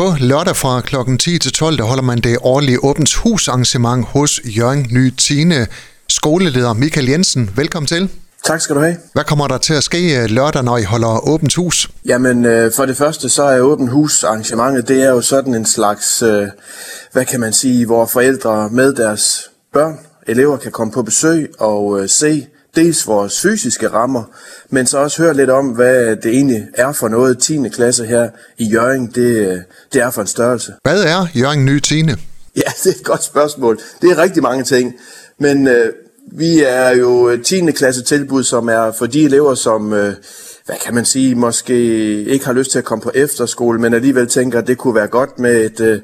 På lørdag fra kl. 10 til 12, der holder man det årlige åbent hus arrangement hos Jørgen Ny Tine. Skoleleder Michael Jensen, velkommen til. Tak skal du have. Hvad kommer der til at ske øh, lørdag, når I holder åbent hus? Jamen, øh, for det første, så er åbent hus arrangementet, det er jo sådan en slags, øh, hvad kan man sige, hvor forældre med deres børn, elever kan komme på besøg og øh, se dels vores fysiske rammer, men så også høre lidt om, hvad det egentlig er for noget 10. klasse her i Jørgen, det, det er for en størrelse. Hvad er Jørgen Ny Tine? Ja, det er et godt spørgsmål. Det er rigtig mange ting, men øh, vi er jo 10. klasse tilbud, som er for de elever, som, øh, hvad kan man sige, måske ikke har lyst til at komme på efterskole, men alligevel tænker, at det kunne være godt med et, øh,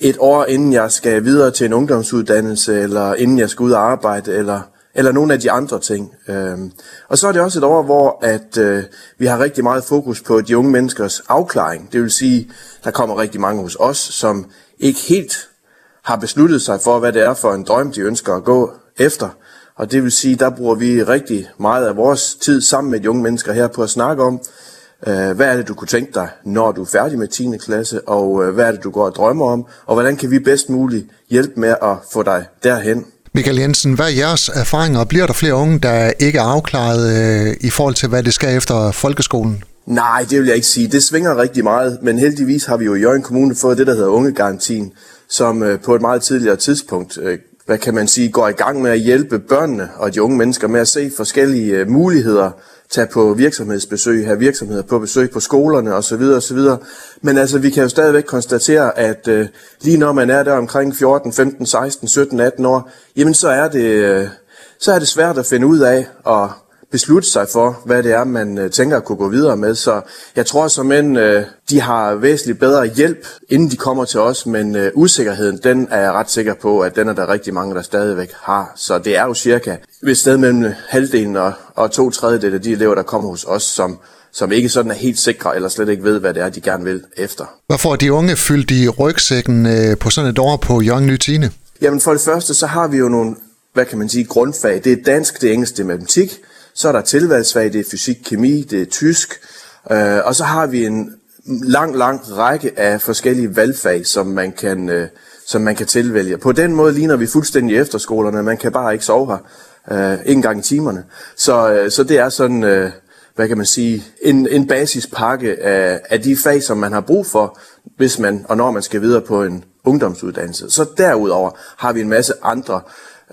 et år, inden jeg skal videre til en ungdomsuddannelse, eller inden jeg skal ud og arbejde, eller, eller nogle af de andre ting. Øhm, og så er det også et år, hvor at, øh, vi har rigtig meget fokus på de unge menneskers afklaring. Det vil sige, der kommer rigtig mange hos os, som ikke helt har besluttet sig for, hvad det er for en drøm, de ønsker at gå efter. Og det vil sige, der bruger vi rigtig meget af vores tid sammen med de unge mennesker her på at snakke om, øh, hvad er det, du kunne tænke dig, når du er færdig med 10. klasse, og øh, hvad er det, du går og drømmer om, og hvordan kan vi bedst muligt hjælpe med at få dig derhen. Michael Jensen, hvad er jeres erfaringer? Bliver der flere unge, der ikke er afklaret øh, i forhold til, hvad det skal efter folkeskolen? Nej, det vil jeg ikke sige. Det svinger rigtig meget, men heldigvis har vi jo i Jørgen Kommune fået det, der hedder ungegarantien, som øh, på et meget tidligere tidspunkt øh, hvad kan man sige, går i gang med at hjælpe børnene og de unge mennesker med at se forskellige øh, muligheder, tage på virksomhedsbesøg, have virksomheder på besøg på skolerne osv. osv. Men altså, vi kan jo stadigvæk konstatere, at øh, lige når man er der omkring 14, 15, 16, 17, 18 år, jamen så er det, øh, så er det svært at finde ud af og beslutte sig for, hvad det er, man øh, tænker at kunne gå videre med. Så jeg tror som end øh, de har væsentligt bedre hjælp, inden de kommer til os, men øh, usikkerheden, den er jeg ret sikker på, at den er der rigtig mange, der stadigvæk har. Så det er jo cirka et sted mellem halvdelen og, og to tredjedel af de elever, der kommer hos os, som som ikke sådan er helt sikre, eller slet ikke ved, hvad det er, de gerne vil efter. Hvad får de unge fyldt i rygsækken på sådan et år på Young Nytine? Jamen for det første, så har vi jo nogle, hvad kan man sige, grundfag. Det er dansk, det er engelsk, det er matematik, så er der tilvalgsfag, det er fysik, kemi, det er tysk, øh, og så har vi en lang, lang række af forskellige valgfag, som man kan, øh, som man kan tilvælge. På den måde ligner vi fuldstændig efterskolerne, man kan bare ikke sove her, øh, ikke engang i timerne. Så, øh, så det er sådan, øh, hvad kan man sige, en, en basispakke af, af de fag, som man har brug for, hvis man, og når man skal videre på en ungdomsuddannelse. Så derudover har vi en masse andre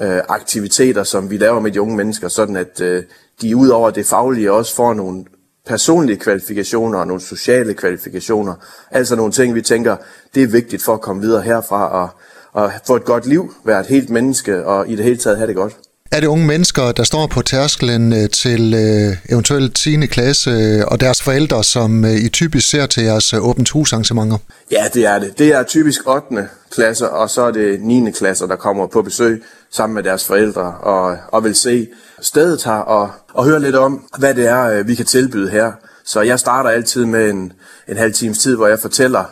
øh, aktiviteter, som vi laver med de unge mennesker, sådan at øh, de ud over det faglige også får nogle personlige kvalifikationer og nogle sociale kvalifikationer. Altså nogle ting, vi tænker, det er vigtigt for at komme videre herfra og, og få et godt liv, være et helt menneske og i det hele taget have det godt. Er det unge mennesker, der står på tærsklen øh, til øh, eventuelt 10. klasse, øh, og deres forældre, som øh, I typisk ser til jeres åbent hus arrangementer? Ja, det er det. Det er typisk 8. klasse, og så er det 9. klasse, der kommer på besøg sammen med deres forældre og, og vil se stedet her og, og høre lidt om, hvad det er, vi kan tilbyde her. Så jeg starter altid med en, en halv times tid, hvor jeg fortæller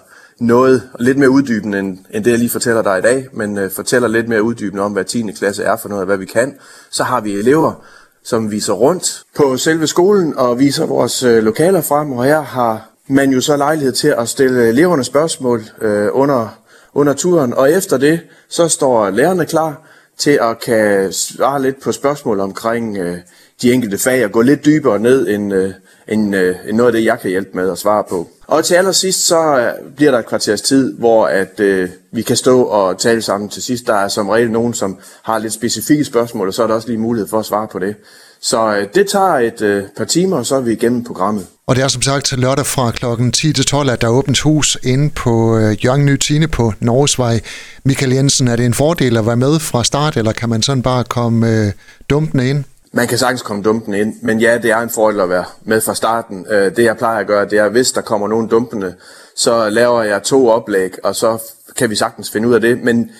noget lidt mere uddybende, end, end det jeg lige fortæller dig i dag, men øh, fortæller lidt mere uddybende om, hvad 10. klasse er for noget, og hvad vi kan. Så har vi elever, som viser rundt på selve skolen og viser vores øh, lokaler frem, og her har man jo så lejlighed til at stille eleverne spørgsmål øh, under, under turen, og efter det, så står lærerne klar til at kan svare lidt på spørgsmål omkring øh, de enkelte fag og gå lidt dybere ned end, øh, end, øh, end noget af det, jeg kan hjælpe med at svare på. Og til allersidst, så øh, bliver der et kvarters tid, hvor at, øh, vi kan stå og tale sammen til sidst. Der er som regel nogen, som har lidt specifikke spørgsmål, og så er der også lige mulighed for at svare på det. Så øh, det tager et øh, par timer, og så er vi igennem programmet. Og det er som sagt lørdag fra kl. 10 til 12, at der åbent hus inde på øh, Jørgen Nytine på Norgesvej. Michael Jensen, er det en fordel at være med fra start, eller kan man sådan bare komme øh, dumpende ind? Man kan sagtens komme dumpende ind, men ja, det er en fordel at være med fra starten. Øh, det jeg plejer at gøre, det er, hvis der kommer nogen dumpende, så laver jeg to oplæg, og så kan vi sagtens finde ud af det. Men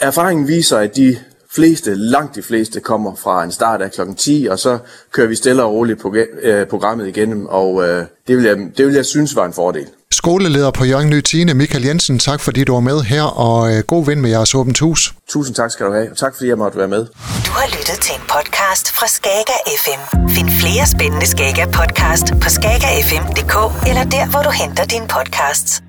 erfaringen viser, at de fleste, langt de fleste, kommer fra en start af kl. 10, og så kører vi stille og roligt øh, programmet igennem, og øh, det vil, jeg, det vil jeg synes var en fordel. Skoleleder på Jørgen Ny Tine, Michael Jensen, tak fordi du var med her, og god vind med jeres åbent hus. Tusind tak skal du have, og tak fordi jeg måtte være med. Du har lyttet til en podcast fra Skager FM. Find flere spændende Skager podcast på skagerfm.dk eller der, hvor du henter dine podcasts.